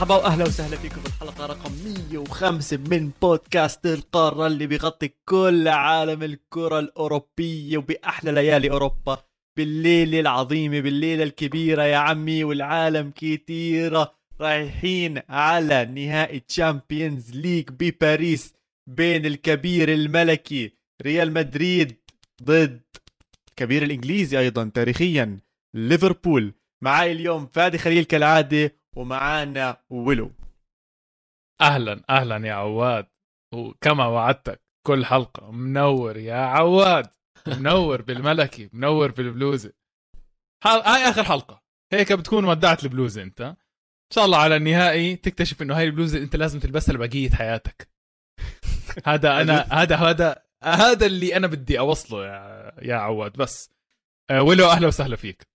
مرحبا واهلا وسهلا فيكم في الحلقة رقم 105 من بودكاست القارة اللي بيغطي كل عالم الكرة الأوروبية وبأحلى ليالي أوروبا. بالليله العظيمة بالليله الكبيرة يا عمي والعالم كتيرة رايحين على نهائي Champions League بباريس بين الكبير الملكي ريال مدريد ضد الكبير الإنجليزي أيضا تاريخيا ليفربول. معاي اليوم فادي خليل كالعادة ومعانا ولو أهلا أهلا يا عواد. وكما وعدتك كل حلقة. منور يا عواد. منور بالملكي منور بالبلوزة. هاي آخر حلقة. هيك بتكون ودعت البلوزة أنت. إن شاء الله على النهائي تكتشف إنه هاي البلوزة أنت لازم تلبسها لبقيه حياتك. هذا أنا هذا هذا هذا اللي أنا بدي أوصله يا يا عواد. بس آه، ولو أهلا وسهلا فيك.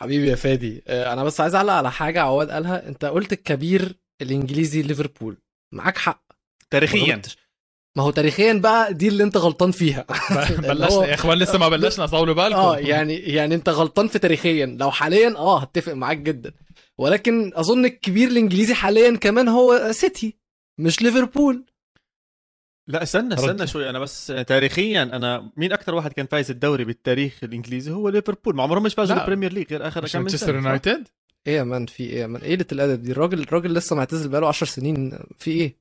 حبيبي يا فادي. آه، أنا بس عايز أعلق على حاجة عواد قالها. أنت قلت الكبير الإنجليزي ليفربول. معاك حق. تاريخيا. ما هو تاريخيا بقى دي اللي أنت غلطان فيها. بلشنا يا إخوان لسه ما بلشنا طولوا بالكم. آه يعني يعني أنت غلطان في تاريخيا. لو حاليا آه هتفق معاك جدا. ولكن أظن الكبير الإنجليزي حاليا كمان هو سيتي مش ليفربول. لا استنى استنى شوي. أنا بس تاريخيا أنا مين أكثر واحد كان فايز الدوري بالتاريخ الإنجليزي؟ هو ليفربول. ما عمرهم مش فازوا لا. ال Premier League غير آخر كم من مانشستر سنة صح؟ يونايتد؟ إيه يا مان في إيه يا مان؟ إيه قلة الأدب دي. الراجل الراجل لسه معتزل بقاله 10 سنين. في إيه؟ في إيه؟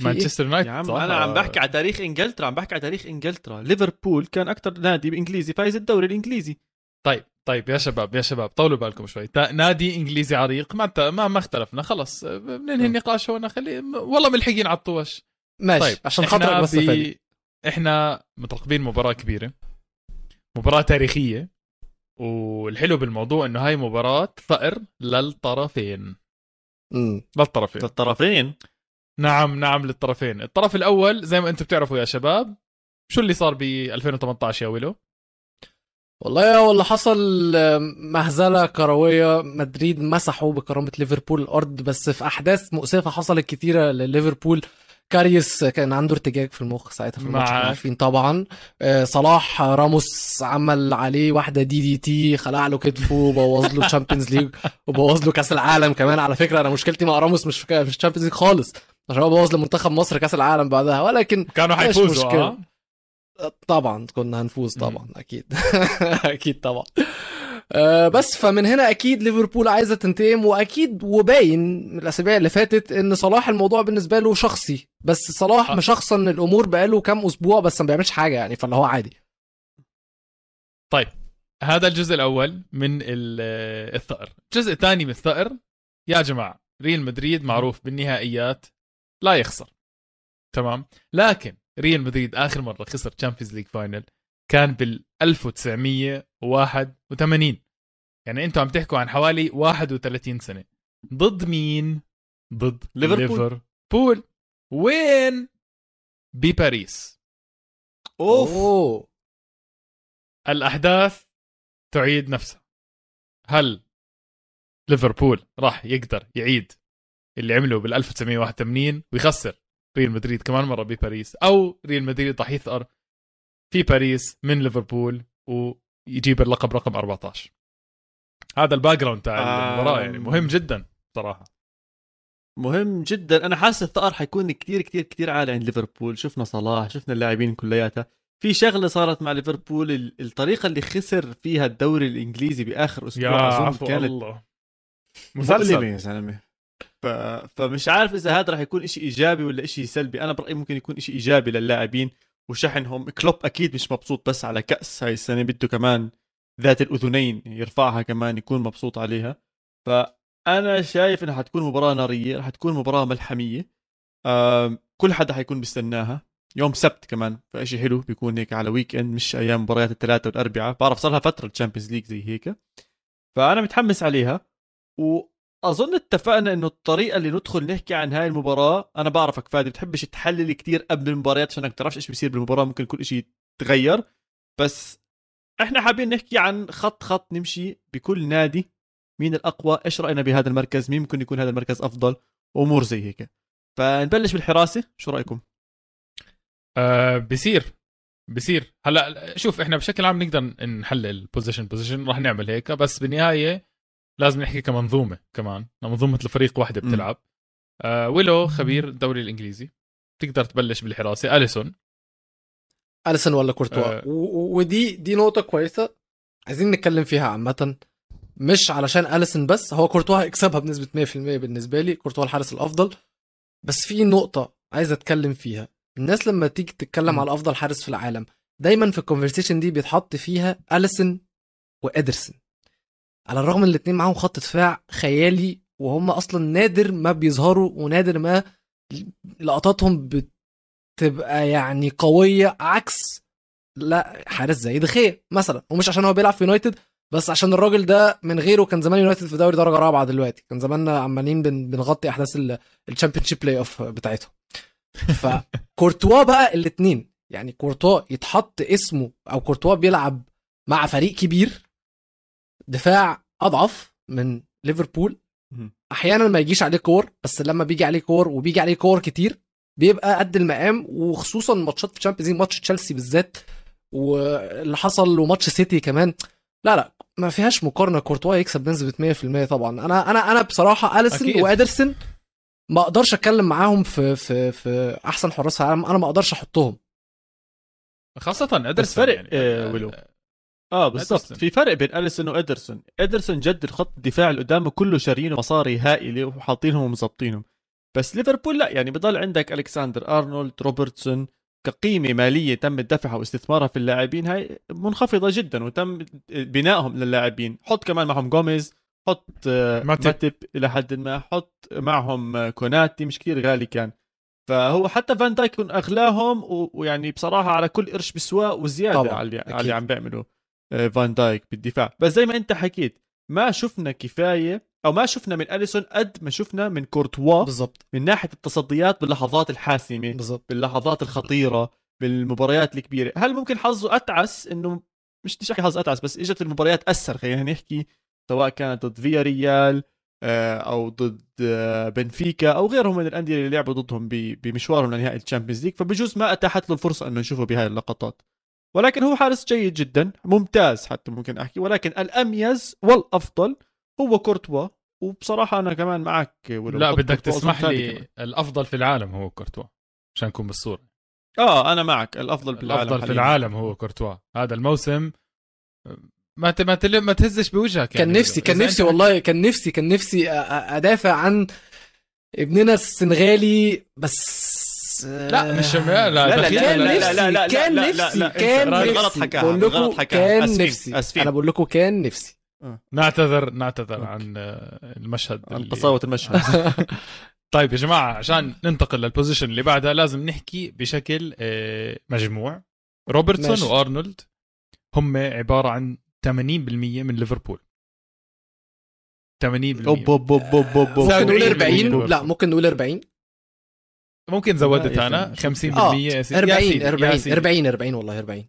مانشستر يونايتد؟ يا عم؟ أنا عم بحكي على تاريخ إنجلترا عم بحكي على تاريخ إنجلترا. ليفربول كان أكثر نادي إنجليزي فايز الدوري الإنجليزي. طيب طيب يا شباب يا شباب طولوا بالكم شوي. نادي إنجليزي عريق ما ما, ما اختلفنا خلص. بننهي النقاش هون خلي والله ملحقين على الطوش. ماشي طيب عشان إحنا خاطرك بس يا فادي إحنا مترقبين مباراة كبيرة مباراة تاريخية والحلو بالموضوع إنه هاي مباراة ثأر للطرفين. امم للطرفين. الطرفين نعم نعم للطرفين. الطرف الأول زي ما أنتم بتعرفوا يا شباب شو اللي صار ب 2018 يا ويلو؟ والله هو اللي حصل مهزلة كروية. مدريد مسحوا بكرامة ليفربول الأرض بس في أحداث مؤسفة حصلت كتيره لليفربول. كاريوس كان عنده ارتجاج في المخ ساعتها في الماتش عارفين طبعا. آه، صلاح راموس عمل عليه واحدة DDT خلع له كتفه وبوظ له ال Champions League وبوظ له كأس العالم كمان. على فكرة أنا مشكلتي مع راموس مش في مش ال Champions League خالص عشان هو بوظ لمنتخب مصر كأس العالم بعدها. ولكن كانوا مشكلة. آه؟ طبعا كنا هنفوز طبعا أكيد. أكيد طبعا. آه، بس فمن هنا أكيد ليفربول عايزة تنتقم وأكيد وباين من الأسابيع اللي فاتت إن صلاح الموضوع بالنسبة له شخصي. بس صلاح آه. مشخصن الأمور بقاله كام أسبوع بس ما بيعملش حاجة يعني فاللي هو عادي. طيب هذا الجزء الأول من ال- الثأر. الجزء الثاني من الثأر يا جماعة ريال مدريد معروف بالنهائيات لا يخسر. تمام؟ لكن ريال مدريد آخر مرة خسر Champions League final كان بال 1981 يعني أنتم عم تحكوا عن حوالي 31 سنة. ضد مين؟ ضد ليفربول. ليفربول. وين؟ بباريس. أوف. الأحداث تعيد نفسها. هل ليفربول راح يقدر يعيد اللي عمله بال 1981 ويخسر ريال مدريد كمان مرة بباريس أو ريال مدريد راح يثأر في باريس من ليفربول ويجيب اللقب رقم 14 هذا ال background تاع آه. المباراة يعني مهم جدا صراحة. مهم جدا. أنا حاسس الثأر حيكون كتير كتير كتير عالي عند ليفربول. شفنا صلاح شفنا اللاعبين كلياتها في شغلة صارت مع ليفربول ال- الطريقة اللي خسر فيها الدوري الإنجليزي بآخر يا أسبوع أظن عفو كانت الله. مسلسل. يا زلمة. ف... فمش عارف إذا هذا راح يكون شيء إيجابي ولا شيء سلبي. أنا برأيي ممكن يكون شيء إيجابي للاعبين. وشحنهم كلوب أكيد مش مبسوط بس على كأس هاي السنة بده كمان ذات الأذنين يرفعها كمان يكون مبسوط عليها. فأنا شايف إنها حتكون مباراة نارية رح تكون مباراة ملحمية. كل حدا حيكون بيستناها. يوم سبت كمان فشيء حلو بيكون هيك على weekend مش أيام مباريات الثلاثاء والأربعاء. بعرف صار لها فترة ال Champions League زي هيك. فأنا متحمس عليها. واظن اتفقنا إنه الطريقة اللي ندخل نحكي عن هاي المباراة أنا بعرفك فادي بتحبش تحلل كتير قبل المباريات عشان أنك تعرفش إيش بيصير بالمباراة ممكن كل شيء يتغير. بس إحنا حابين نحكي عن خط خط نمشي بكل نادي. مين الأقوى؟ إيش رأينا بهذا المركز؟ مين ممكن يكون هذا المركز أفضل؟ امور زي هيك. فنبلش بالحراسة. شو رأيكم؟ آه بصير بصير هلأ شوف إحنا بشكل عام نقدر نحلل position position راح نعمل هيك بس بالنهاية لازم نحكي كمنظومة كمان. منظومة الفريق واحدة. بتلعب. آه ويلو خبير الدوري الإنجليزي. تقدر تبلش بالحراسة. أليسون. أليسون ولا كورتوا؟ آه. ودي دي نقطة كويسة عايزين نتكلم فيها عامة. مش علشان أليسون بس هو كورتوا هيكسبها بنسبة 100% بالنسبة لي. كورتوا الحارس الأفضل. بس في نقطة عايز أتكلم فيها. الناس لما تيجي تتكلم م. على أفضل حارس في العالم دايما في ال conversation دي بيتحط فيها أليسون وإدرسون. على الرغم إن الاثنين معاهم خط دفاع خيالي وهم أصلا نادر ما بيظهروا ونادر ما لقطاتهم بتبقى يعني قوية عكس لا حارس زي دخيه مثلا. ومش عشان هو بيلعب في يونايتد بس عشان الراجل ده من غيره كان زمان يونايتد في دوري درجة رابعة دلوقتي. كان زماننا عمالين بن- بنغطي أحداث ال Championship playoff بتاعتهم فكورتوا بقى الاثنين يعني كورتوا يتحط اسمه أو كورتوا بيلعب مع فريق كبير دفاع أضعف من ليفربول. أحيانا ما يجيش عليه كور بس لما بيجي عليه كور وبيجي عليه كور كتير بيبقى قد المقام وخصوصا ماتشات في ال Champions League ماتش تشيلسي بالذات واللي حصل وماتش سيتي كمان. لا لا ما فيهاش مقارنة. كورتوا يكسب بنسبة 100% طبعا. أنا أنا أنا بصراحة اليسون أكيد. وادرسون ما أقدرش أتكلم معاهم في في في أحسن حراس العالم. أنا ما أقدرش أحطهم. خاصة ادرسون بس فرق، يعني. آه، ويلو. آه بالضبط. في فرق بين أليسون وإدرسون. إدرسون جد الخط الدفاع اللي قدامه كله شارينه مصاري هائلة وحاطينهم ومظبطينهم. بس ليفربول لا يعني بضل عندك ألكساندر أرنولد روبرتسون كقيمة مالية تم دفعها واستثمارها في اللاعبين. هاي منخفضة جدا وتم بنائهم للاعبين. حط كمان معهم جوميز حط آه، ماتب. ماتب إلى حد ما. حط معهم آه، كوناتي مش كثير غالي كان. فهو حتى فان دايك أغلاهم ويعني بصراحة على كل قرش بسواه وزيادة طبعاً، على اللي, على. اللي عم بيعمله آه، فان دايك بالدفاع. بس زي ما انت حكيت ما شفنا كفاية أو ما شفنا من أليسون قد ما شفنا من كورتوا بالظبط من ناحية التصديات باللحظات الحاسمة بالظبط باللحظات الخطيرة بالمباريات الكبيرة. هل ممكن حظه أتعس؟ إنه مش بديش أحكي حظ أتعس بس إجت المباريات اثر خلينا نحكي سواء كانت ضد فياريال آه، أو ضد آه، بنفيكا أو غيرهم من الأندية اللي لعبوا ضدهم بمشوارهم لنهائي ال Champions League. فبجوز ما أتاحت له الفرصة إنه نشوفه بهاي اللقطات. ولكن هو حارس جيد جدا ممتاز حتى ممكن أحكي. ولكن الأميز والأفضل هو كورتوا. وبصراحة أنا كمان معك ولو لا بدك تسمح ثاني كمان. لي الأفضل في العالم هو كورتوا عشان نكون بالصورة. آه أنا معك. الأفضل بالعالم الأفضل في. العالم هو كورتوا. هذا الموسم ما ت- ما تل- ما تهزش بوجهك كان يعني نفسي كان نفسي والله كان نفسي كان نفسي أدافع عن ابننا السنغالي بس لا مش لا لا، لا، كان لا، نفسي لا، لا، كان لا، لا، نفسي لا، كان نفسي غلط حكاها، بقول لكم غلط حكاها. كان نفسي. أنا بقول لكم كان نفسي. نعتذر نعتذر okay. عن آه، المشهد عن قساوة المشهد. طيب يا جماعة عشان ننتقل لل position اللي بعدها لازم نحكي بشكل آه، مجموع. روبرتسون ماشي. وأرنولد هم عبارة عن 80% من ليفربول. 80% أوب أوب أوب أوب أوب. ممكن نقول 70% 40 لا ممكن نقول 40 ممكن زودت أنا يا 50% آه يا سيدي. يا 40 سيدي، يا 40 سيدي. 40 40 والله 40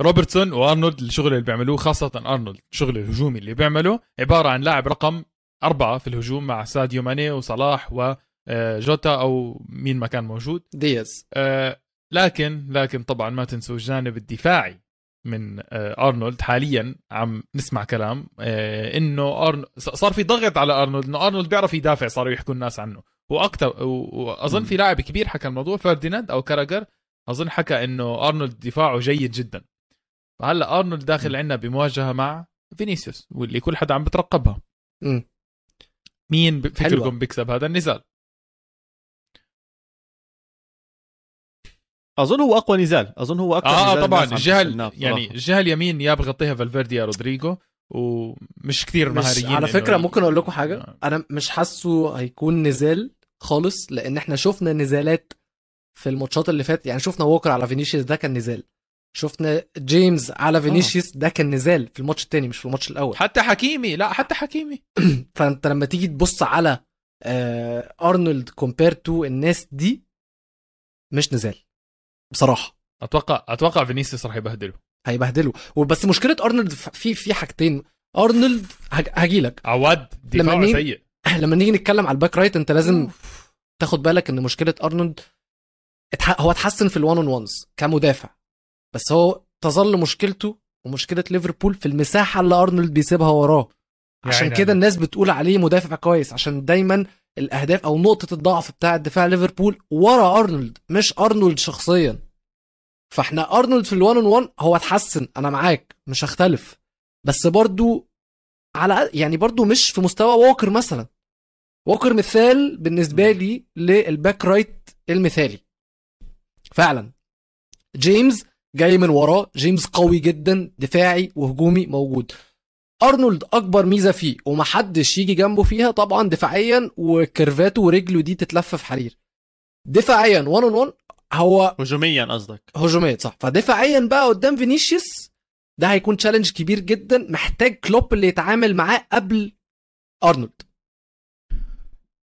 روبرتسون وأرنولد الشغل اللي بيعملوه خاصة أرنولد الشغل الهجومي اللي بيعمله عبارة عن لاعب رقم أربعة في الهجوم مع ساديو ماني وصلاح وجوتا أو مين ما كان موجود. دياز. آه، لكن لكن طبعا ما تنسوا الجانب الدفاعي من آه، أرنولد. حاليا عم نسمع كلام آه، إنه أرن... صار في ضغط على أرنولد إنه أرنولد بيعرف يدافع صاروا يحكوا الناس عنه. وأكثر وأظن في لاعب كبير حكى الموضوع فرديناند أو كاراجر أظن حكى إنه أرنولد دفاعه جيد جدا فهلأ أرنولد داخل عندنا بمواجهة مع فينيسيوس واللي كل حدا عم بترقبها. مين ب- حلوة. فكركم بيكسب هذا النزال أظن هو أقوى نزال أظن هو اقوى آه نزال طبعا الجهه يعني. الجهه اليمين يا بغطيها فالفيردي يا رودريجو ومش كثير مهاريين على فكرة ممكن أقول لكم حاجة آه. أنا مش حاسه هيكون نزال خالص لأن إحنا شفنا نزالات في الماتشات اللي فاتت. يعني شفنا ووكر على فينيسيوس ده كان نزال. شفنا جيمس على فينيسيوس ده كان نزال في الماتش التاني مش في الماتش الأول. حتى حكيمي لا حتى حكيمي. فأنت لما تيجي تبص على آه أرنولد compared to الناس دي مش نزال. بصراحة. أتوقع أتوقع فينيسيوس راح يبهدله. هيبهدله. وبس مشكلة أرنولد في في حاجتين. أرنولد هاجي لك عواد دفاعه سيء. لما نيجي نتكلم على ال back right أنت لازم تاخد بالك إن مشكلة أرنولد. هو اتحسن في ال one on ones كمدافع بس هو تظل مشكلته ومشكلة ليفربول في المساحة اللي أرنولد بيسيبها وراه. عشان يعني كده الناس بتقول عليه مدافع كويس عشان دايما الأهداف أو نقطة الضعف بتاع دفاع ليفربول ورا أرنولد مش أرنولد شخصيا. فإحنا أرنولد في ال one on one هو اتحسن أنا معاك مش هختلف. بس برضو على يعني برضو مش في مستوى ووكر مثلا. ووكر مثال بالنسبة لي لل back right المثالي. فعلا. جيمس جاي من وراه. جيمس قوي جدا دفاعي وهجومي موجود. أرنولد أكبر ميزة فيه ومحدش يجي جنبه فيها طبعا دفاعيا وكيرفاته ورجله دي تتلف في حرير. دفاعيا 1 on 1 هو هجوميا قصدك. هجومات صح. فدفاعيا بقى قدام فينيسيوس ده هيكون challenge كبير جدا. محتاج كلوب اللي يتعامل معاه قبل أرنولد.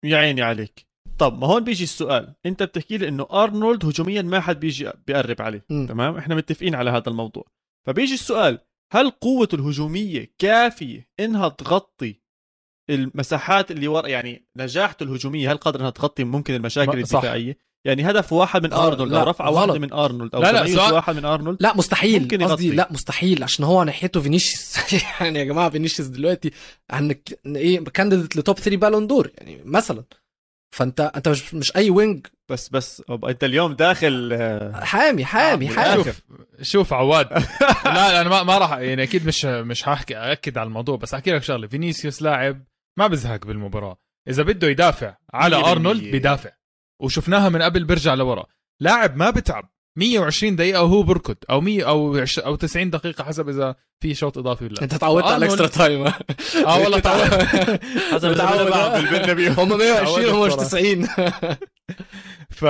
يا عيني عليك. طب ما هون بيجي السؤال. انت بتحكي لي انه أرنولد هجوميا ما حد بيجي بيقرب عليه. مم. تمام؟ إحنا متفقين على هذا الموضوع. فبيجي السؤال هل قوته الهجومية كافية إنها تغطي المساحات اللي ورا يعني نجاحته الهجومية؟ هل قادر إنها تغطي ممكن المشاكل. الدفاعية؟ يعني هدف واحد من آه، أرنولد لا، أو رفعه. واحدة من أرنولد أو لا، لا، سؤال- واحد من أرنولد؟ لا مستحيل. ممكن قصدي. لا مستحيل عشان هو ناحيته فينيسيوس. يعني يا جماعة فينيسيوس دلوقتي عن إيه candidate ل top 3 Ballon d'Or يعني مثلا. فأنت أنت مش مش أي wing بس بس أنت اليوم داخل آه، حامي حامي حامي. شوف شوف عواد. لا أنا ما ما راح يعني أكيد مش مش هحكي اكد على الموضوع بس أحكي لك شغلة. فينيسيوس لاعب ما بزهق بالمباراة. إذا بده يدافع على. أرنولد بيدافع. وشفناها من قبل بيرجع لورا. لاعب ما بتعب. 120 دقيقة وهو بركض أو 100 أو أو 90 دقيقة حسب إذا في شوط إضافي ولا لا. أنت اتعودت على ال extra time آه والله تعود حسب آه. بالبرنابيو. هم 120 هم مش تعودت 90 ف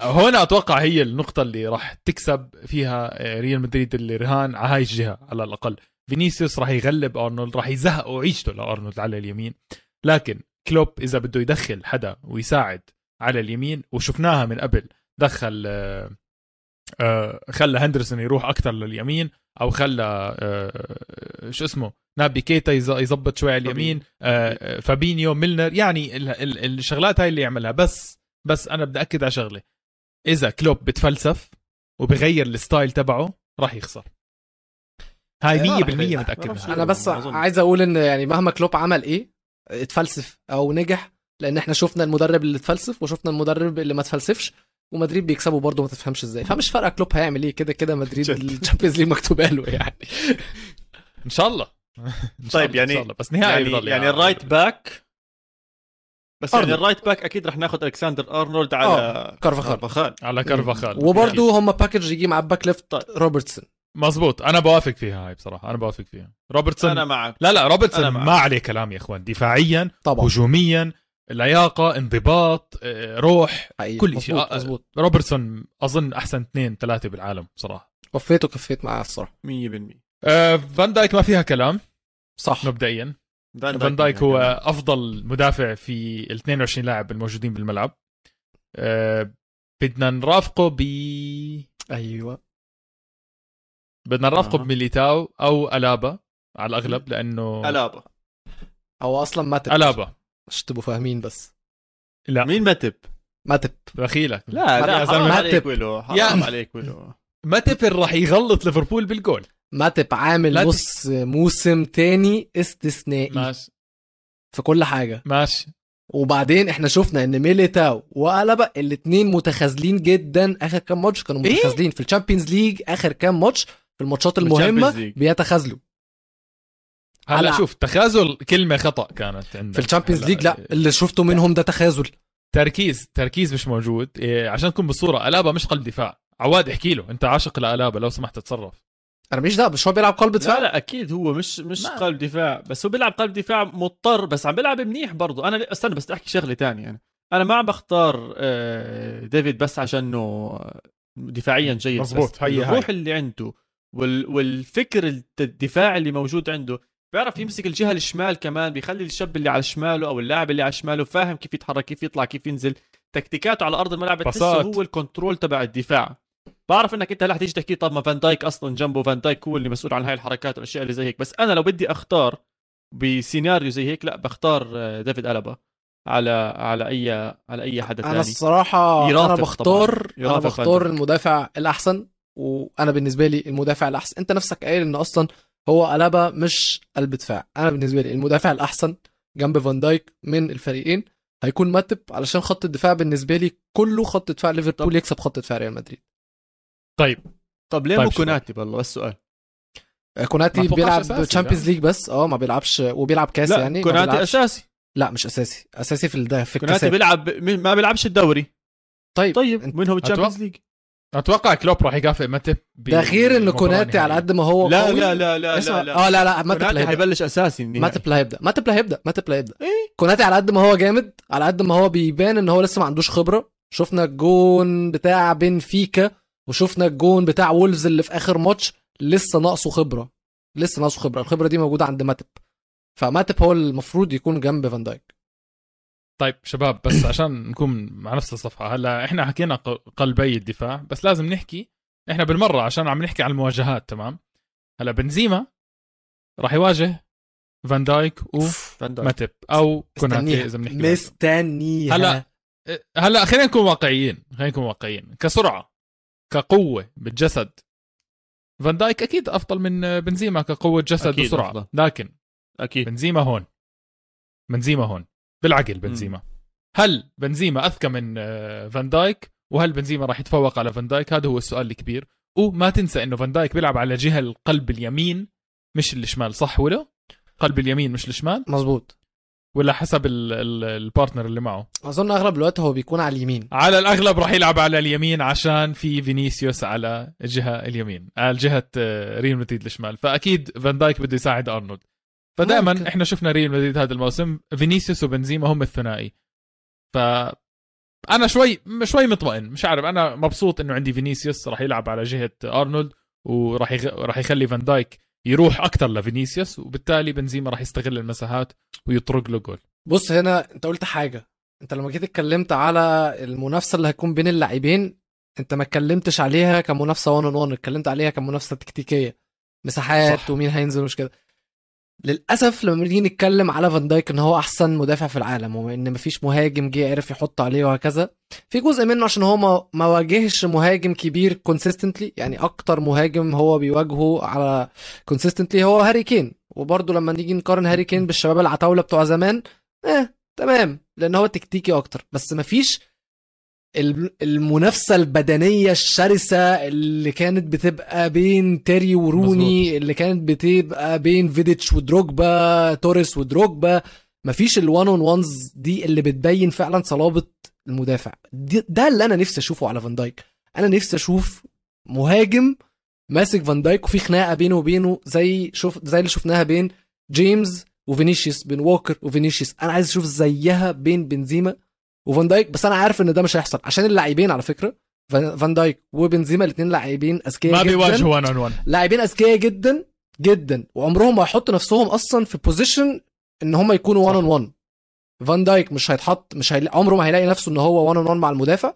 هنا أتوقع هي النقطة اللي راح تكسب فيها ريال مدريد اللي رهان على هاي الجهة على الأقل. فينيسيوس راح يغلب أرنولد راح يزهق عيشته لأرنولد على اليمين. لكن كلوب إذا بده يدخل حدا ويساعد على اليمين وشفناها من قبل دخل آه، آه، خلى هندرسون يروح أكثر لليمين أو خلى آه، شو اسمه نابي كيتا يظبط شوي على اليمين فابينيو ميلنر يعني ال- ال- الشغلات هاي اللي يعملها. بس بس أنا بدي أكد على شغلة. إذا كلوب بتفلسف وبغير ال style تبعه راح يخسر. هاي لا، 100% راح- متأكد منها. أنا بس. عايز أقول إن يعني مهما كلوب عمل إيه اتفلسف أو نجح لأن إحنا شفنا المدرب اللي اتفلسف وشفنا المدرب اللي ما اتفلسفش ومدريد بيكسبوا برضه ما تفهمش إزاي. فمش فارقة كلوب هيعمل إيه كده كده مدريد. ال Champions League مكتوبه له يعني. إن شاء الله. إن شاء طيب، الله، إن يعني- شاء الله. بس نهائي يعني يعني يا- ال right back. بس يعني أرنولد. ال right back أكيد رح ناخذ ألكسندر أرنولد على كارفاخال. كارفاخال. على كارفاخال. وبرضه هم package يجي مع ال back left طيب. روبرتسون مزبوط أنا بوافق فيها هاي بصراحة. أنا بوافق فيها. روبرتسون أنا معك. لا لا روبرتسون. ما عليه كلام يا إخوان. دفاعيا طبعا. هجوميا لياقه انضباط آه، روح حقيقي. كل شيء. مظبوط آه، روبرتسون أظن أحسن اثنين ثلاثة بالعالم بصراحه وفيت وكفيت معاه الصراحة. 100% آه، فان دايك ما فيها كلام. صح. مبدئيا. فان دايك هو يعني. أفضل مدافع في ال 22 لاعب الموجودين بالملعب. آه، بدنا نرافقه ب أيوه. بدنا نرافقه آه. بميليتاو أو ألابا على الأغلب لأنه ألابا. هو أصلا ماتب ألابا. عشان تبقوا فاهمين بس. لا. مين متب؟ ماتب. بخيلك لا يا لا حرام متب. عليك ولو حرام يا- عليك ولو ماتب راح يغلط ليفربول بالجول. ماتب عامل نص موسم تاني استثنائي. ماشي. في كل حاجة. ماشي. وبعدين إحنا شفنا إن ميليتاو وألابا الاثنين متخاذلين جدا. آخر كام ماتش كانوا إيه؟ متخاذلين في ال Champions League. آخر كام ماتش في الماتشات المهمة. بيتخاذلوا. هلا شوف تخاذل كلمة خطأ كانت عندنا في ال Champions League لا اللي شفته منهم ده تخاذل. تركيز تركيز مش موجود. إيه عشان تكون بالصورة ألابا مش قلب دفاع. عواد احكي له. أنت عاشق لألابا لو سمحت تتصرف. أنا مش ده مش هو بيلعب قلب لا دفاع. لا أكيد هو مش مش ما- قلب دفاع بس هو بيلعب قلب دفاع مضطر بس عم بيلعب منيح برضه. أنا استنى بس أحكي شغلة تانية يعني أنا ما عم بختار آه، ديفيد بس عشانه دفاعيا جيد مزبوط، بس هي هاي. الروح اللي عنده وال والفكر الدفاعي اللي موجود عنده بيعرف يمسك الجهة الشمال كمان بيخلي الشاب اللي على شماله أو اللاعب اللي على شماله فاهم كيف يتحرك كيف يطلع كيف ينزل. تكتيكاته على أرض الملعب بتحسه. هو ال control تبع الدفاع. بعرف إنك أنت هلا حتيجي تحكي طب ما فان دايك أصلا جنبه فان دايك هو اللي مسؤول عن هاي الحركات والأشياء اللي زي هيك. بس أنا لو بدي أختار بسيناريو زي هيك لا بختار آه، ديفيد ألابا على على أي على أي حدا أنا ثاني الصراحة يرافق أنا. بختار أنا بختار المدافع الأحسن وأنا بالنسبة لي المدافع الأحسن. أنت نفسك قايل إن أصلا هو ألابا مش قلب دفاع أنا بالنسبة لي المدافع الأحسن جنب فان دايك من الفريقين هيكون ماتب علشان خط الدفاع بالنسبة لي كله خط دفاع ليفربول يكسب خط دفاع ريال مدريد. طيب. طب ليه طيب مو. كوناتي والله بس سؤال. كوناتي ما توقعش بيلعب Champions لا. League بس. آه ما بيلعبش وبيلعب كاس لا يعني كوناتي بيلعبش- أساسي. لا مش أساسي. أساسي في الد... في كوناتي بيلعب ما بيلعبش الدوري. طيب. طيب منهم ال Champions أتوقع- League. أتوقع كلوب راح يكافئ ماتب ده غير ان بمباراة كوناتي على. قد ما هو لا قوي. لا لا لا اسمع لا, لا. آه لا لا ماتب لا حيبلش أساسي ماتب لا هيبدأ؟ ماتب لا هيبدأ؟ ماتب لا هيبدأ؟ إيه؟ كوناتي على قد ما هو جامد على قد ما هو بيبان إن هو لسه ما عندوش خبرة. شفنا الجون بتاع بنفيكا وشفنا الجون بتاع وولفز اللي في آخر ماتش. لسه ناقصه خبرة. لسه ناقصه خبرة. الخبرة دي موجودة عند ماتب فماتب هو المفروض يكون جنب فان دايك. طيب شباب بس عشان نكون مع نفس الصفحة هلا إحنا حكينا قلبي الدفاع بس لازم نحكي إحنا بالمرة عشان عم نحكي عن المواجهات تمام؟ هلا بنزيما راح يواجه فان دايك. وماتب أو كوناتي إذا بنحكي. مستنيها. هلا هلا خلينا نكون واقعيين خلينا نكون واقعيين. كسرعة كقوة بالجسد فان دايك أكيد أفضل من بنزيما كقوة جسد وسرعة. لكن أكيد. بنزيما هون. بنزيما هون. بالعقل بنزيما. هل بنزيما أذكى من آه، فان دايك؟ وهل بنزيما راح يتفوق على فان دايك؟ هذا هو السؤال الكبير. وما تنسى إنه فان دايك بيلعب على جهة القلب اليمين مش الشمال صح ولا قلب اليمين مش الشمال؟ مظبوط. ولا حسب ال ال ال partner اللي معه؟ أظن أغلب الوقت هو بيكون على اليمين. على الأغلب راح يلعب على اليمين عشان في فينيسيوس على الجهة اليمين على جهة آه، ريال مدريد الشمال. فأكيد فان دايك بده يساعد أرنولد. فدائما ممكن. إحنا شفنا ريال مدريد هذا الموسم. فينيسيوس وبنزيما هم الثنائي. ف أنا شوي شوي مطمئن. مش عارف. أنا مبسوط إنه عندي فينيسيوس راح يلعب على جهة أرنولد وراح يغ... راح يخلي فان دايك يروح أكثر لفينيسيوس وبالتالي بنزيما راح يستغل المساحات ويطرق له جول. بص هنا أنت قلت حاجة. أنت لما جيت اتكلمت على المنافسة اللي هتكون بين اللاعبين أنت ما اتكلمتش عليها كمنافسة 1 on 1 اتكلمت عليها كمنافسة تكتيكية. مساحات صح. ومين هينزل ومش كده. للأسف لما نيجي نتكلم على فان دايك إن هو أحسن مدافع في العالم وإن مفيش مهاجم جه عرف يحط عليه وهكذا في جزء منه عشان هو ما, واجهش مهاجم كبير consistently يعني أكتر مهاجم هو بيواجهه على consistently هو هاري كين. وبرضه لما نيجي نقارن هاري كين بالشباب العتاولة بتوع زمان آه تمام لأن هو تكتيكي أكتر. بس مفيش المنافسة البدنية الشرسة اللي كانت بتبقى بين تيري وروني مظبوط. اللي كانت بتبقى بين فيديتش ودروجبا توريس ودروجبا مفيش ال one on ones دي اللي بتبين فعلا صلابة المدافع. ده اللي أنا نفسي أشوفه على فان دايك. أنا نفسي أشوف مهاجم ماسك فان دايك وفي خناقة بينه وبينه زي شوف زي اللي شفناها بين جيمس وفينيسيوس بين ووكر وفينيسيوس. أنا عايز أشوف زيها بين بنزيما وفان دايك بس أنا عارف إن ده مش هيحصل. عشان اللاعبين على فكرة فان دايك وبنزيما الاثنين لاعبين أذكياء ما جدا. بيواجهوا 1 on 1 لاعبين أذكياء جدا جدا. وعمرهم ما هيحطوا نفسهم أصلا في position إن هم يكونوا 1 on 1 فان دايك مش هيتحط مش هيلا... عمره ما هيلاقي نفسه إن هو 1 on 1 مع المدافع.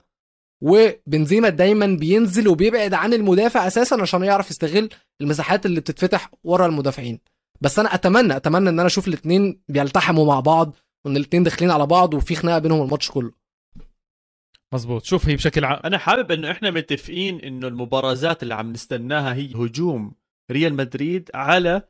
وبنزيما دايما بينزل وبيبعد عن المدافع أساسا عشان يعرف يستغل المساحات اللي بتتفتح ورا المدافعين. بس أنا أتمنى أتمنى إن أنا أشوف الاثنين بيلتحموا مع بعض. وإن الاثنين داخلين على بعض وفي خناقة بينهم الماتش كله. مزبوط شوف هي بشكل عام أنا حابب إنه إحنا متفقين إنه المبارزات اللي عم نستناها هي هجوم ريال مدريد على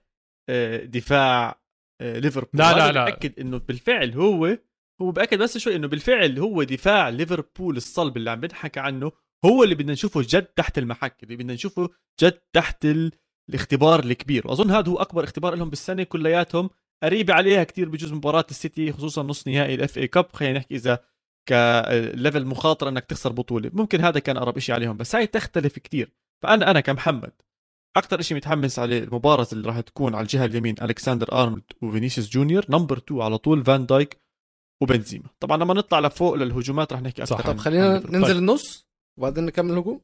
آه، دفاع آه، ليفربول. لا، لا، لا. إنه بالفعل هو هو بأكد بس شوي إنه بالفعل هو دفاع ليفربول الصلب اللي عم بنحكى عنه هو اللي بدنا نشوفه جد تحت المحك اللي بدنا نشوفه جد تحت ال... الاختبار الكبير. وأظن هذا هو أكبر اختبار لهم بالسنة كلياتهم. قريبة عليها كتير بجوز مباراة السيتي خصوصا نص نهائي ال FA Cup خلينا نحكي إذا ك level مخاطرة إنك تخسر بطولة. ممكن هذا كان أقرب شيء عليهم بس هاي تختلف كتير. فأنا أنا كمحمد أكثر شيء متحمس عليه المباراة اللي راح تكون على الجهة اليمين ألكسندر أرنولد وفينيسيوس جونيور نمبر 2 على طول فان دايك وبنزيما. طبعا لما نطلع لفوق للهجومات راح نحكي. أكثر طب خلينا ليفربول. ننزل طيب. النص وبعدين نكمل هجوم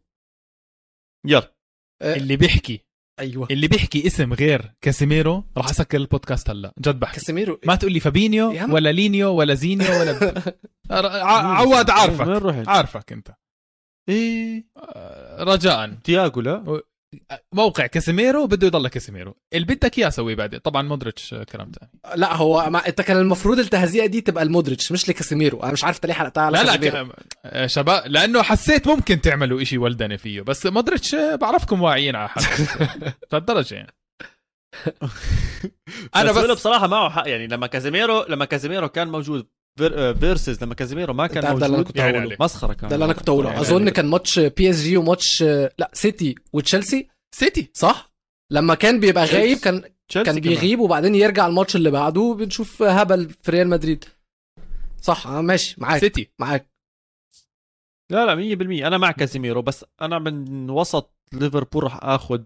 يلا. آه، اللي بيحكي. أيوه. اللي بيحكي اسم غير كاسيميرو راح أسكر البودكاست هلا. جد بحكي. كاسيميرو ما تقول لي فابينيو. ولا لينيو ولا زينيو ولا ع- عواد عارفك؟ عارفك أنت. إيه. آه، رجاء. تياجو لا. موقع كاسيميرو بده يضل كاسيميرو. اللي بدك إياه سويه بعدين. طبعا مودريتش كلام ثاني لا هو ما... انت كان المفروض التهزيئة دي تبقى المودريتش مش لكاسيميرو. أنا مش عارف انت ليه حلقتها على لا لا كاسيميرو. ك- آه، شباب لأنه حسيت ممكن تعملوا إشي ولدني فيه. بس مودريتش آه، بعرفكم واعيين على حالكم لهالدرجة يعني. أنا بس, بس بصراحة معه حق. يعني لما كازيميرو لما كازيميرو كان موجود. versus لما كازيميرو ما كان ده اللي أنا موجود. كنت يعني هقوله. مسخرة كان. ده اللي أنا كنت هقوله. يعني أظن يعني. كان ماتش بي اس جي وماتش لا سيتي وتشيلسي. سيتي. صح؟ لما كان بيبقى. غايب كان كان كمان. بيغيب وبعدين يرجع الماتش اللي بعده بنشوف هبل في ريال مدريد. صح؟ آه، ماشي. معاك. سيتي. معاك. لا لا 100% أنا مع كازيميرو بس أنا من وسط ليفربول راح اخذ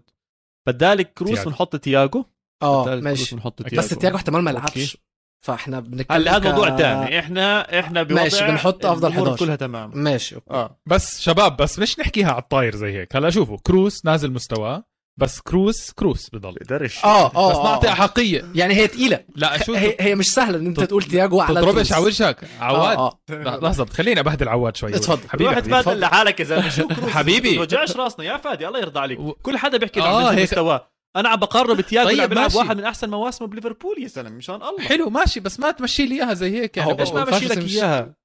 بدالك كروس. ونحط تياجو آه بدالك كروس ماشي. ونحط تياجو بس تياجو احتمال ما. يلعبش. فاحنا بنتكلم هلا هذا موضوع ثاني إحنا إحنا بوضع ماشي، بنحط أفضل الأمور 11. كلها تمام ماشي okay. آه بس شباب بس ليش نحكيها على الطاير زي هيك هلا شوفوا كروس نازل مستواه بس كروس كروس بضل بقدرش آه آه بس آه، نعطي آه. أحقية يعني هي تقيلة لا شو هي, هي مش سهلة إن أنت تقول تياجو على تضربش. على وجهك عواد آه آه لا، لحظة خليني أبهدل عواد شوي اتفضل. حبيبي روح. تبادل اتفضل. لحالك يا زلمه شو كروس حبيبي. ما توجعش راسنا يا فادي الله يرضى عليك و- كل حدا بيحكي آه، هيك- مستواه أنا عم بقارنه بتياجو طيب، ماشي. واحد من أحسن مواسمه بليفربول يا زلمة مشان الله حلو ماشي بس ما تمشي لي إياها زي هيك يعني ليش ما بمشي لك إياها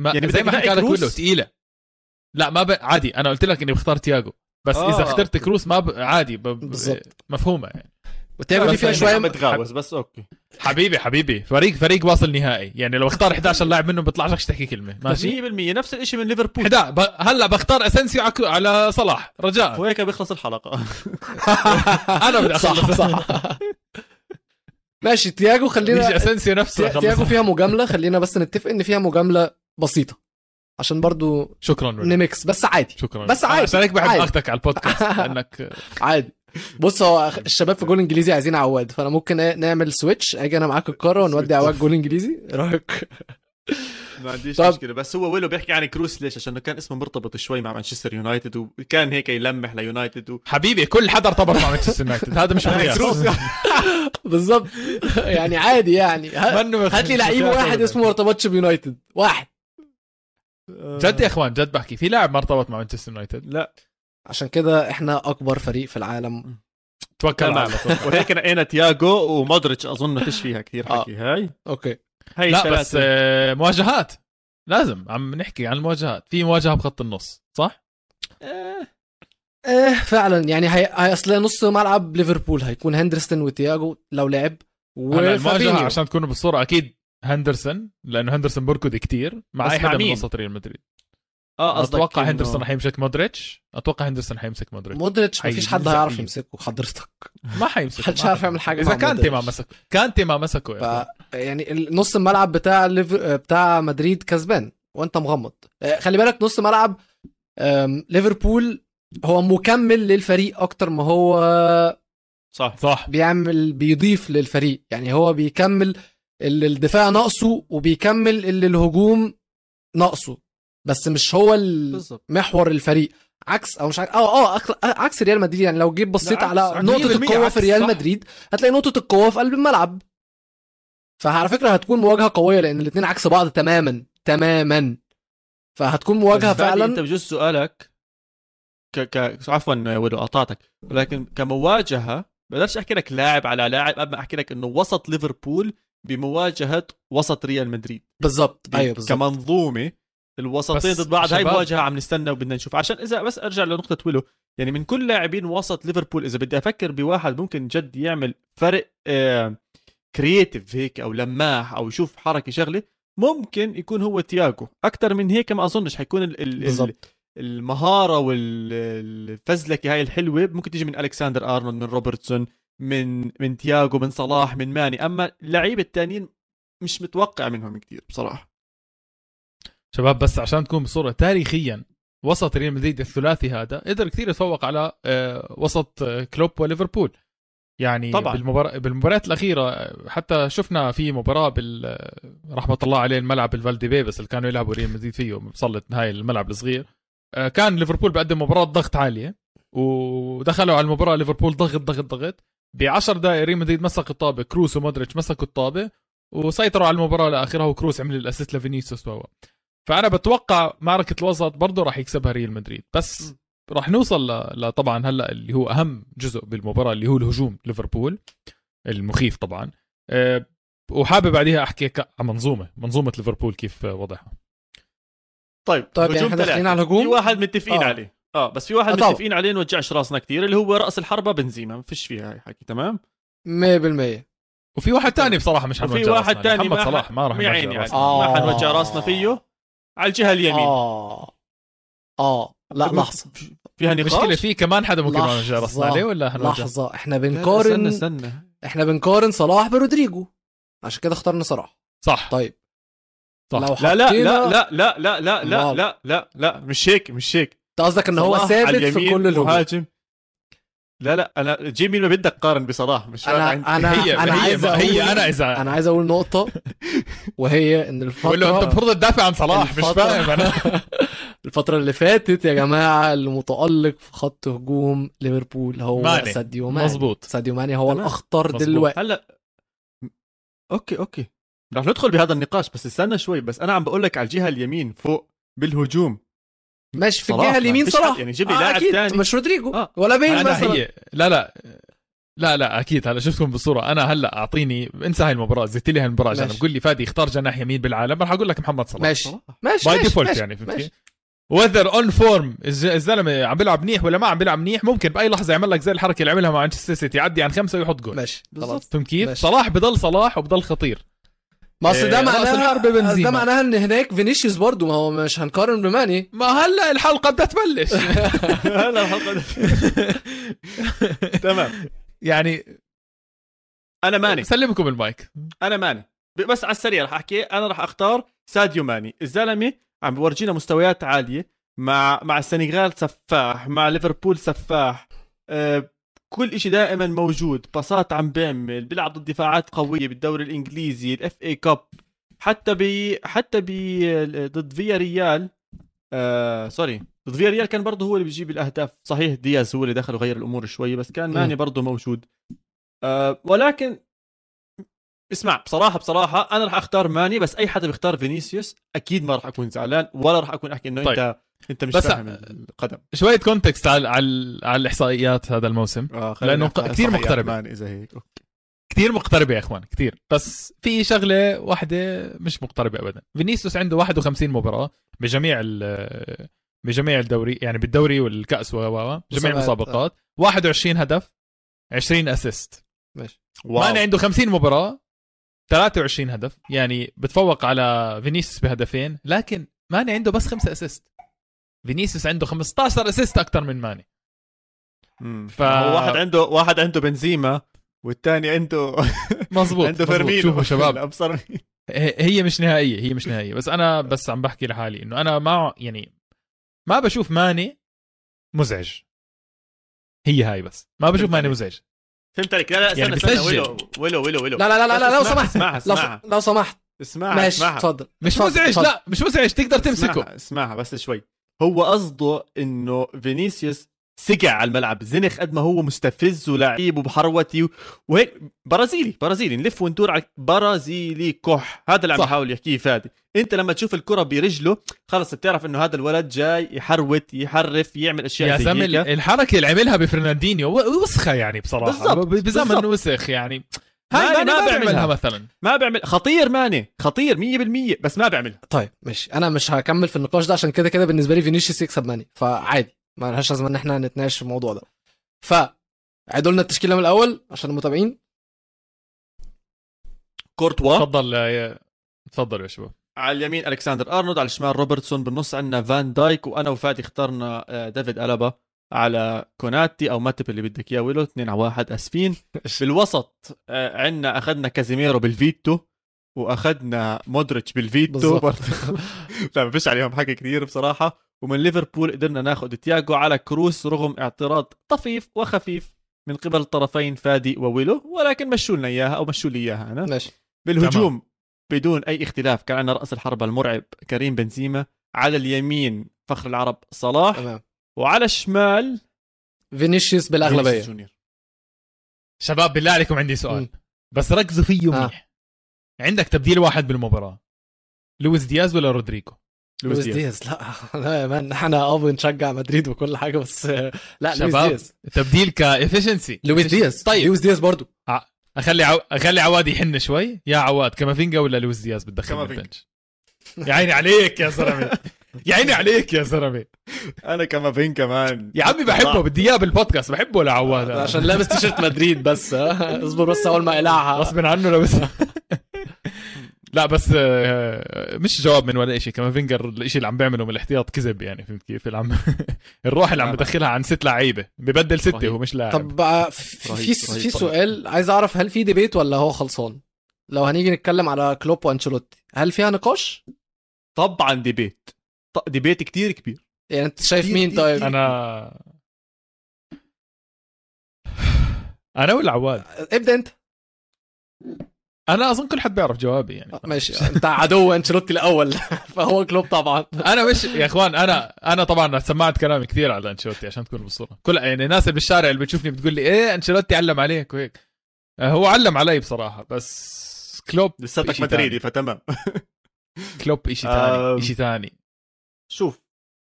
ما يعني زي ما حكى لك؟ كله ثقيله لا ما ب... عادي أنا قلت لك إني بختار تياجو بس آه، اذا. اخترت كروس ما ب... عادي ب... مفهومة يعني بس فيها يعني شوية عم بتغاوز بس okay. حبيبي حبيبي فريق فريق واصل نهائي. يعني لو اختار 11 لاعب منهم بيطلعش تحكي كلمة ماشي؟ 100% نفس الشيء من ليفربول. حدا ب... هلأ بختار اسنسيو على صلاح. رجاء. وهيك بيخلص الحلقة. أنا بدي صح أخلص. صح ماشي تياجو خلينا اسنسيو نفسه. تي- تياجو. فيها مجاملة خلينا بس نتفق إن فيها مجاملة بسيطة. عشان برضو شكرا ولد. ن mix بس عادي. شكرا بس عادي، عشان هيك بحب. أخذك على البودكاست لأنك عادي. بص هو الشباب في جول إنجليزي عايزين عواد فأنا ممكن نعمل switch أجي أنا معاك الكاره ونودي عواد جول إنجليزي؟ إيه رأيك؟ ما عنديش طب. مشكلة. بس هو ويلو بيحكي عن كروس ليش؟ عشان كان اسمه مرتبط شوي مع مانشستر يونايتد وكان هيك يلمح ليونايتد و... حبيبي كل حدا ارتبط مع مانشستر يونايتد. هذا مش مقياس كروس. بالظبط يعني عادي يعني. هات لي لعيب واحد. اسمه ما ارتبطش بيونايتد. واحد. جد يا إخوان جد بحكي. في لاعب ما ارتبط مع مانشستر يونايتد؟ لا. عشان كده إحنا أكبر فريق في العالم. توكل على الله. وهيك نقينا تياجو ومودريتش؟ أظن ما فيش فيها كثير آه. حكي. هاي. okay. هاي لا. بس آه، مواجهات. لازم. عم نحكي عن المواجهات. في مواجهة بخط النص صح؟ آه، إيه فعلا. يعني هي, هي أصل نص ملعب ليفربول. هيكون هندرسون وتياجو لو لعب. وفابينيو. عشان تكونوا بالصورة أكيد هندرسون لأنه هندرسون بركض كتير مع اي حدا من؟ وسط ريال مدريد آه أتوقع إنه- هندرسون رح يمسك مودريتش. أتوقع هندرسون حيمسك مودريتش. مودريتش مفيش حد هيلزق هيعرف. يمسكه حضرتك. ما حيمسك محدش ما عارف يعمل حاجة إذا كانتي ما. مسكه كانتي ما مسكه ف. يعني نص الملعب بتاع ليف... بتاع مدريد كسبان وأنت مغمض. آه، خلي بالك نص ملعب ليفربول هو مكمل للفريق أكتر ما هو صح. صح. بيعمل بيضيف للفريق. يعني هو بيكمل اللي الدفاع ناقصه وبيكمل اللي الهجوم ناقصه. بس مش هو بالضبط محور الفريق. عكس أو مش عكس آه آه عكس ريال مدريد يعني. لو جيت بصيت على عكس، نقطة 100% القوة في ريال صح. مدريد هتلاقي نقطة القوة في قلب الملعب. فعلى فكرة هتكون مواجهة قوية لأن الاثنين عكس بعض تماما تماما. فهتكون مواجهة بعدين انت فعلا بجوز سؤالك ك... ك... عفوا ولو قطعتك. ولكن كمواجهة بقدرش أحكي لك لاعب على لاعب قبل ما أحكي لك إنه وسط ليفربول بمواجهة وسط ريال مدريد. بالظبط. أيوه بالظبط. كمنظومة الوسطين ضد بعض هاي مواجهة عم نستنى وبدنا نشوف. عشان إذا بس أرجع لنقطة ويلو يعني من كل لاعبين وسط ليفربول إذا بدي أفكر بواحد ممكن جد يعمل فرق آه creative هيك أو لماح أو يشوف حركة شغلة ممكن يكون هو تياجو أكثر من هيك ما أظنش حيكون ال ال المهارة والفزلكه هاي الحلوة. ممكن تيجي من الكسندر أرنولد من روبرتسون من من تياجو من صلاح من ماني. أما اللعيبة التانيين مش متوقع منهم كثير بصراحة. شباب بس عشان تكون بصورة تاريخيا وسط ريال مدريد الثلاثي هذا قدر كثير يتفوق على آه، وسط آه، كلوب وليفربول. يعني طبعاً. بالمباراة بالمباريات الأخيرة حتى شفنا في مباراة بال آه، رحمة الله عليه الملعب الفالدي بي بس اللي كانوا يلعبوا ريال مدريد فيه بصلت هاي الملعب الصغير. كان ليفربول بقدم مباراة ضغط عاليه ودخلوا على المباراة ليفربول ضغط ضغط ضغط. ب 10 دقائق ريال مدريد مسك الطابة كروس ومودريتش مسكوا الطابة وسيطروا على المباراة لاخرها وكروس عمل ال assist لفينيسيوس فأنا بتوقع معركة الوسط برضه راح يكسبها ريال مدريد بس. راح نوصل ل... ل- طبعا هلأ اللي هو أهم جزء بالمباراة اللي هو الهجوم ليفربول المخيف طبعا أه وحابب بعديها أحكي عن منظومة منظومة ليفربول كيف وضعها طيب طيب يعني هجوم داخلين ثلاثة. على الهجوم في واحد متفقين آه. عليه آه بس في واحد آه،. متفقين عليه نوجعش راسنا كثير اللي هو رأس الحربة بنزيما ما فيش فيها هاي حكي تمام 100% وفي واحد تاني بصراحة مش وفي حنوجه واحد راسنا تاني محمد ما صلاح ما راح يا نوجه عيني راسنا. يعني. آه. ما حنوجع راسنا فيه على الجهه اليمين آه آه لا لحظه فيها نقاش المشكلة في كمان حدا ممكن نوجه راسنا. عليه ولا حنوجه لحظه إحنا لا، لا، بنقارن استنى استنى إحنا بنقارن صلاح برودريجو عشان كده اخترنا صلاح صح طيب صح. لو لا لا حطينا- لا لا لا لا لا لا. لا لا لا مش هيك مش هيك انت قصدك ان هو ثابت في كل الهجوم لا لا أنا جيب مين ما بدك قارن بصلاح مش أنا أنا هي أنا هي عايز هي أقول- أنا اذا أنا عايز أقول نقطه وهي إن له أنت الفترة المفروض تدافع عن صلاح مش الفترة- فاهم أنا الفترة اللي فاتت يا جماعة اللي متالق في خط هجوم ليفربول هو ماني. ساديو ماني مظبوط ساديو ماني هو. الأخطر. دلوقتي هلا okay okay رح ندخل بهذا النقاش بس استنى شوي بس أنا عم بقول لك على الجهة اليمين فوق بالهجوم ماشي في الجهة اليمين صلاح يعني جيب لي آه لاعب تاني. مش رودريجو آه. ولا بيل أنا مثلا هي لا لا لا لا أكيد هلا شفتكم بالصورة أنا هلا أعطيني انسى هاي المباراة زدت لي هاي المباراه عشان. بقول لي فادي اختار جناح يمين بالعالم راح أقول لك محمد صلاح ماشي. ماشي by default ماشي. يعني فهمت؟ whether on form الزلمة عم بيلعب منيح ولا ما عم بيلعب منيح ممكن بأي لحظة يعمل لك زي الحركة اللي عملها مع مانشستر سيتي يعدي عن خمسة ويحط جول ماشي بالضبط. فهمت كيف؟ ماشي. صلاح بضل صلاح وبضل خطير ما أصل ده إيه، رأس معناها. ده معناها إن هناك فينيسيوس برضو ما هو مش هنقارن بماني ما هلا الحلقة بدها تبلش هلا الحلقة تمام يعني أنا ماني. سلمكم المايك. أنا ماني. بس على السريع رح أحكي. أنا رح أختار ساديو ماني. الزلمة عم بورجينا مستويات عالية مع مع السنغال سفاح مع ليفربول سفاح. أه كل إشي دائما موجود. باصات عم بيعمل بيلعب ضد دفاعات قوية بالدوري الإنجليزي ال FA Cup حتى ب حتى ب ضد فيا ريال آه sorry. ضد فيا ريال كان برضه هو اللي بيجيب الأهداف. صحيح دياز هو اللي دخل وغير الأمور شوي بس كان ماني برضه موجود. آه ولكن اسمع بصراحة بصراحة أنا راح أختار ماني بس أي حدا بيختار فينيسيوس أكيد ما راح أكون زعلان ولا راح أكون أحكي إنه طيب. انت أنت مش بس- فاهم القدم. شوية context على على, على الإحصائيات هذا الموسم. آه لأنه ق- كتير مقتربة. ماني إذا هيك. okay. كثير مقتربه يا إخوان كثير بس في شغلة واحدة مش مقتربة ابدا. فينيسيوس عنده 51 مباراة بجميع ال- بجميع الدوري يعني بالدوري والكأس و و و جميع مسابقات. المسابقات. 21 هدف 20 assist ماشي. ماني عنده 50 مباراة 23 هدف. يعني بتفوق على فينيسيوس بهدفين لكن ماني عنده بس خمسة assist فينيسيوس عنده 15 assist أكثر من ماني. ف- هو واحد عنده واحد عنده بنزيما والثاني عنده مظبوط عنده مظبوط. فيرمينو. شوفوا شباب. مين. هي مش نهائية هي مش نهائية. بس أنا بس عم بحكي لحالي إنه أنا ما يعني ما بشوف ماني مزعج. هي هاي بس. ما بشوف ماني مزعج. فهمت عليك لا لا استنى يعني استنى. ولو ولو ولو ولو لا لا لا لا, لا لو سمحت. اسمعها لو, اسمعها. لو سمحت. اسمعها ماشي اسمعها. اتفضل. مش مزعج. لا مش مزعج. تقدر تمسكه. اسمعها, اسمعها بس شوي. هو قصده إنه فينيسيوس سقع على الملعب. زنخ قد ما هو مستفز ولعيب وبحروتي و- وهيك. برازيلي برازيلي. نلف وندور على برازيلي كح. هذا اللي عم صح. بحاول يحكيه فادي. انت لما تشوف الكرة برجله خلص بتعرف إنه هذا الولد جاي يحروت يحرف يعمل أشياء يا زلمة الحركة اللي عملها بفرناندينيو وسخه يعني بصراحة. بزمن. وسخ يعني. هاي ماني ما ما بيعملها. بيعملها مثلا. ما بيعمل خطير ماني خطير 100% بس ما بيعملها طيب ماشي. أنا مش هكمل في النقاش ده عشان كده كده بالنسبة لي فينيسيوس يكسب ماني. فعادي. ما لهاش لازمة إن إحنا نتناقش في الموضوع ده. ف عيدوا لنا التشكيلة من الأول عشان المتابعين. كورتوا تفضل يا- تفضل يا شباب. على اليمين ألكسندر أرنولد على الشمال روبرتسون بالنص عندنا فان دايك وأنا وفادي اخترنا آه، ديفيد ألابا على كوناتي أو ماتب اللي بدك إياه ولو اثنين على واحد أسفين. بالوسط آه، عندنا أخذنا كازيميرو بالفيتو. وأخذنا مودريتش بالفيتو لا ما فيش عليهم حكي كثير بصراحة. ومن ليفربول قدرنا ناخذ تياجو على كروس رغم اعتراض طفيف وخفيف من قبل الطرفين فادي وويلو. ولكن مشوا لنا إياها أو مشوا لي إياها أنا. ماشي. بالهجوم بدون أي اختلاف كان عندنا رأس الحربه المرعب كريم بنزيما. على اليمين فخر العرب صلاح. تمام. وعلى الشمال فينيسيوس بالأغلبية. فينيسيوس جونيور. شباب بالله عليكم عندي سؤال. مم. بس ركزوا فيه. منيح عندك تبديل واحد بالمباراة. لويس دياز ولا رودريجو؟ لويس لويس دياز. لا لا يا man إحنا آه بنشجع مدريد وكل حاجة بس لا لويس شباب دياز. تبديل كافشنسي لويس دياز. طيب. لويس دياز برضو. أخلي عو... أخلي عواد يحن شوي. يا عواد كامافينجا ولا لويس دياز بتدخل. ال bench؟ يا عيني عليك يا زلمة. يا عيني عليك يا زلمة. أنا كافين كمان يا عمي بحبه بدي اياه بالبودكاست بحبه لعواد. عشان لابس تيشيرت مدريد بس؟ اصبر بس أول ما اقلعها غصب عنه لابس لا بس آه، مش جواب من ولا شيء كامافينجا الشيء اللي عم بيعمله من الاحتياط كذب يعني فهمت كيف؟ اللي عم الروح اللي عم بدخلها عن ست لعيبة ببدل ستة رهيب. هو مش لاعب. طب بقى في رهيب، في رهيب. في سؤال عايز أعرف هل في debate ولا هو خلصان؟ لو هنيجي نتكلم على كلوب وأنشيلوتي هل فيها نقاش؟ طبعا debate ديبيت كتير كبير. يعني أنت شايف كتير مين كتير طيب؟ كتير. أنا أنا ولا عواد؟ ابدأ أنت. أنا أظن كل حد بيعرف جوابي يعني. ماشي. أنت عدو انشيلوتي الأول. فهو كلوب طبعا. أنا مش يا إخوان أنا أنا طبعا سمعت كلامي كثير على أنشيلوتي عشان تكون بالصورة. كل يعني الناس اللي بالشارع اللي بتشوفني بتقول لي إيه أنشيلوتي علم عليك وهيك. آه، هو علم علي بصراحة بس كلوب لساتك مدريدي فتمام. كلوب شيء. ثاني شيء ثاني. شوف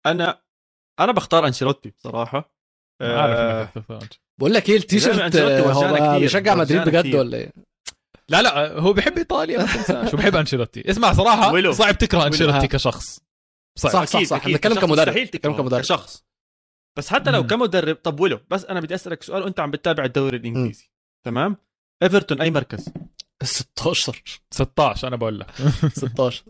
أنا أنا بختار أنشيلوتي بصراحة. عارف أنشيلوتي. بقول لك إيه التيشيرت هو بيشجع مدريد بجد. ولا إيه؟ لا لا هو بحب إيطاليا ما تنساش وبحب أنشيلوتي؟ اسمع صراحة ويلو. صعب تكره. أنشيلوتي كشخص. صعب صح صح أكيد، صح. أكيد. نتكلم كشخص كمدرب مستحيل نتكلم كمدرب. كشخص. بس حتى لو. كمدرب طب ولو بس أنا بدي أسألك سؤال وأنت عم بتتابع الدوري الإنجليزي. تمام؟ إيفرتون أي مركز؟ 16 16 أنا بقول لك. 16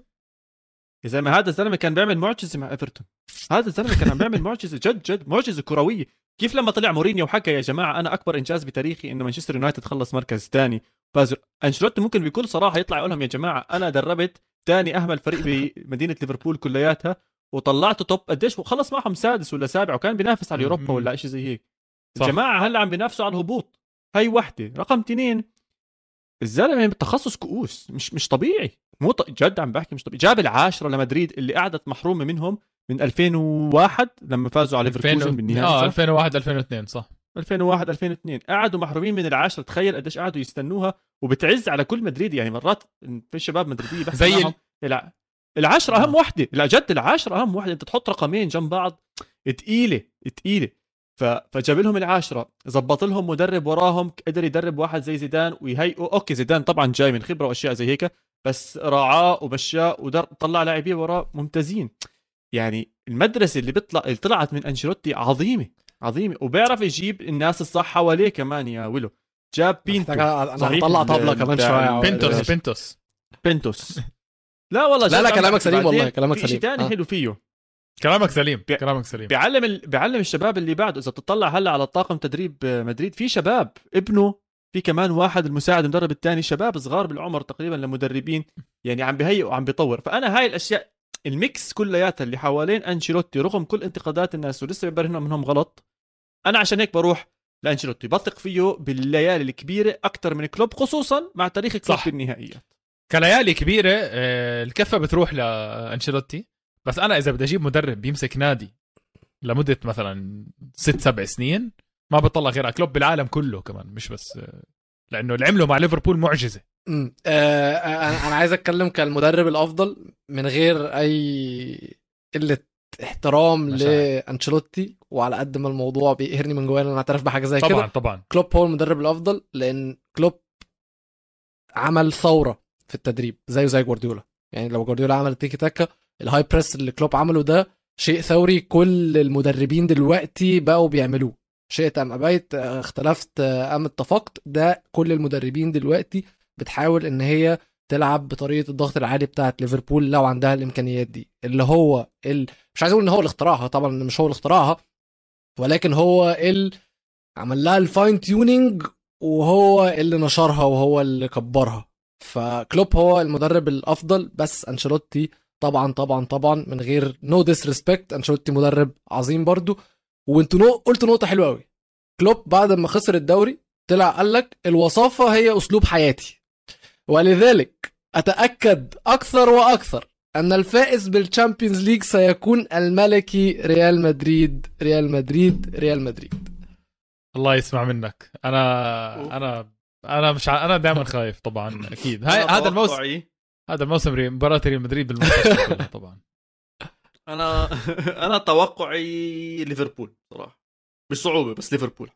يا زلمة هذا الزلمة كان بيعمل معجزة مع إيفرتون. هذا الزلمة كان عم بيعمل معجزة جد جد معجزة كروية. كيف لما طلع مورينيو وحكى يا جماعة أنا أكبر إنجاز بتاريخي إنه مانشستر يونايتد خلص مركز ثاني فازوا أنشيلوتي ممكن بكل صراحة يطلع يقول لهم يا جماعة أنا دربت ثاني أهمل فريق بمدينة ليفربول كلياتها وطلعته توب قديش وخلص معهم سادس ولا سابع وكان بينافس على أوروبا. ولا شيء زي هيك. صح. الجماعة هلأ عم بينافسوا على الهبوط. هاي وحدة. رقم اثنين الزلمه بتخصص كؤوس. مش مش طبيعي. مو ط... جد عم بحكي مش طبيعي. جاب العاشرة لمدريد اللي قعدت محرومة منهم من 2001 لما فازوا على ليفركوزن بالنهائي آه صح؟ 2001 2002 صح. 2001 2002 قعدوا محرومين من العاشره تخيل قديش قعدوا يستنوها. وبتعز على كل مدريدي يعني مرات في شباب مدريدية بحكي زي معهم الع... العشرة آه. أهم وحدة. لا جد العشرة أهم وحدة. أنت تحط رقمين جنب بعض. تقيلة تقيلة. ف... فجاب لهم العاشرة زبط لهم مدرب وراهم. قدر يدرب واحد زي زيدان ويهيئوا أوكي زيدان طبعا جاي من خبرة وأشياء زي هيك. بس راعاه ومشاه وطلع لاعبين وراه ممتازين. يعني المدرسة اللي بيطلع اللي طلعت من أنشيلوتي عظيمة عظيمة. وبيعرف يجيب الناس الصح حواليه كمان يا ولو جاب بينتو أنا ال- طبله كمان عواد. بنتوس بنتوس بنتوس لا. والله لا لا كلامك. سليم والله كلامك في شيء سليم ثاني آه. حلو فيه. كلامك سليم بي- كلامك سليم. بيعلم ال... بيعلم الشباب اللي بعده. إذا بتطلع هلأ على طاقم تدريب مدريد في شباب ابنه في كمان واحد المساعد المدرب الثاني شباب صغار بالعمر تقريبا لمدربين يعني عم بهيئ وعم بيطور. فأنا هاي الأشياء ال mix كلياتها اللي حوالين أنشيلوتي رغم كل انتقادات الناس ولسه بيبرهنوا منهم غلط. أنا عشان هيك بروح لأنشيلوتي. بثق فيه بالليالي الكبيرة أكثر من كلوب خصوصا مع تاريخ كلوب صح. في النهائيات كليالي كبيرة آه، الكفة بتروح لأنشيلوتي. بس أنا إذا بدي أجيب مدرب بيمسك نادي لمدة مثلا ست سبع سنين ما بطلع غير على كلوب بالعالم كله كمان مش بس آه، لأنه اللي عمله مع ليفربول معجزة. أمم. آه، أنا أنا عايز أتكلم كالمدرب الأفضل من غير أي قلة احترام. لأنشيلوتي وعلى قد ما الموضوع بيقهرني من جوايا أنا اعترف بحاجة زي طبعا كده. طبعا كلوب هو المدرب الأفضل لأن كلوب عمل ثورة في التدريب زيه زي جوارديولا. يعني لو جوارديولا عمل التيكي تاكا ال high press اللي كلوب عمله ده شيء ثوري كل المدربين دلوقتي بقوا بيعملوه. شئت أم أبيت اختلفت أم اتفقت. ده كل المدربين دلوقتي بتحاول إن هي تلعب بطريقة الضغط العالي بتاعت ليفربول لو عندها الإمكانيات دي. اللي هو ال... مش عايز أقول إن هو اللي اخترعها طبعا مش هو اللي اخترعها ولكن هو ال عمل لها ال fine tuning وهو اللي نشرها وهو اللي كبرها. فكلوب هو المدرب الأفضل بس أنشيلوتي طبعا طبعا طبعا من غير no disrespect أنشيلوتي مدرب عظيم برضو. وانتوا نو... قلتوا نقطة حلوة قوي كلوب بعد ما خسر الدوري طلع قال لك الوصافة هي أسلوب حياتي. ولذلك أتأكد أكثر وأكثر أن الفائز بال Champions League سيكون الملكي ريال مدريد ريال مدريد ريال مدريد. الله يسمع منك. أنا أنا أنا مش ع... أنا دائما خايف طبعا أكيد. هاي هذا الموسم هذا الموسم مباراة ريال مدريد بالمنتخب طبعا. أنا أنا توقعي ليفربول صراحة. بصعوبه بس ليفربول.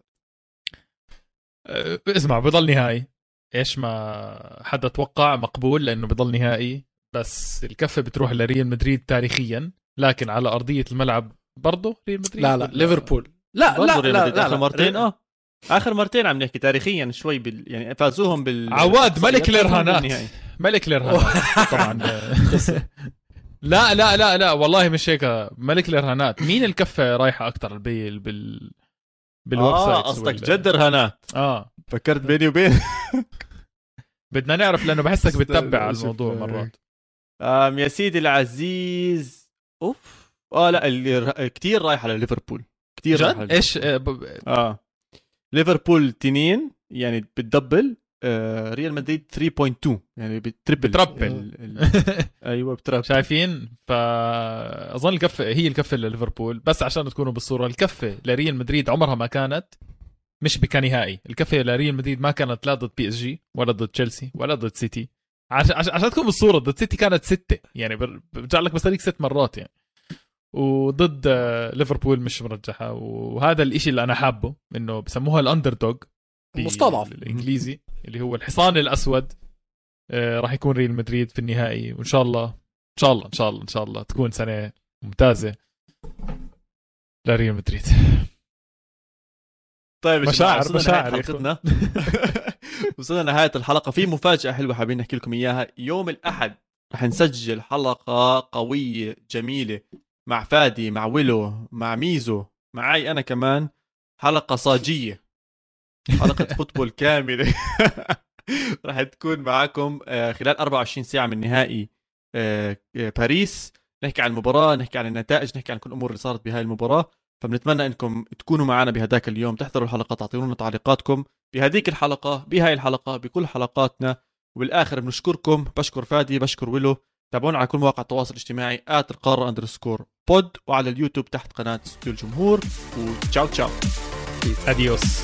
أه، اسمع بضل نهائي. إيش ما حدا توقع مقبول لأنه بضل نهائي بس الكفة بتروح لريال مدريد تاريخيا. لكن على أرضية الملعب برضه ريال مدريد لا لا ليفربول. لا لا لا, مدريد. لا, آخر لا مرتين آه. آخر مرتين عم نحكي تاريخيا شوي بال يعني فازوهم بال عواد ملك الإرهانات. ملك الإرهانات. طبعا. لا لا لا لا والله مش هيك ملك الإرهانات. مين الكفة رايحة أكثر بال بال بالويب آه sites قصدك جد رهانات آه. فكرت بيني وبين بدنا نعرف لأنه بحسك بتتبع على الموضوع. مرات. آم يا سيدي العزيز. أوف. آه لا اللي ر... كثير رايح على ليفربول كثير رايح على إيش آه، آه. ليفربول تنين يعني بتدبل ريال مدريد 3.2 يعني بتربل. بتربل. أيوه بتربل. شايفين؟ فأظن الكفه هي الكفة لليفربول بس عشان تكونوا بالصورة الكفة لريال مدريد عمرها ما كانت مش كنهائي الكفة لريال مدريد ما كانت لا ضد بي اس جي ولا ضد تشيلسي ولا ضد سيتي عشان عشان, عشان تكون بالصورة ضد سيتي كانت ستة. يعني بر- برجع لك بس هذيك ست مرات يعني. وضد آه، ليفربول مش مرجحة. وهذا الإشي اللي أنا حابه إنه بسموها ال underdog مستضعف. الانجليزي اللي هو الحصان الأسود آه، راح يكون ريال مدريد في النهائي. وإن شاء الله إن شاء الله إن شاء الله إن شاء الله تكون سنة ممتازة لريال مدريد. طيب مشاعر- وصلنا مشاعر. حلقتنا. وصلنا لنهاية الحلقة. في مفاجأة حلوة حابين نحكي لكم إياها. يوم الأحد رح نسجل حلقة قوية جميلة مع فادي مع ويلو مع ميزو معي أنا كمان حلقة صاجية. حلقة فوتبول كاملة. رح تكون معكم آه، خلال 24 ساعة من نهائي آه، باريس. نحكي عن المباراة نحكي عن النتائج نحكي عن كل الأمور اللي صارت بهاي المباراة. فبنتمنى إنكم تكونوا معنا بهداك اليوم. تحضروا الحلقة تعطونا تعليقاتكم بهذيك الحلقة بهاي الحلقة بكل حلقاتنا. وبالآخر بنشكركم. بشكر فادي بشكر ويلو. تابعونا على كل مواقع التواصل الاجتماعي at القارة underscore pod وعلى اليوتيوب تحت قناة استوديو الجمهور. وتشاو تشاو. adiós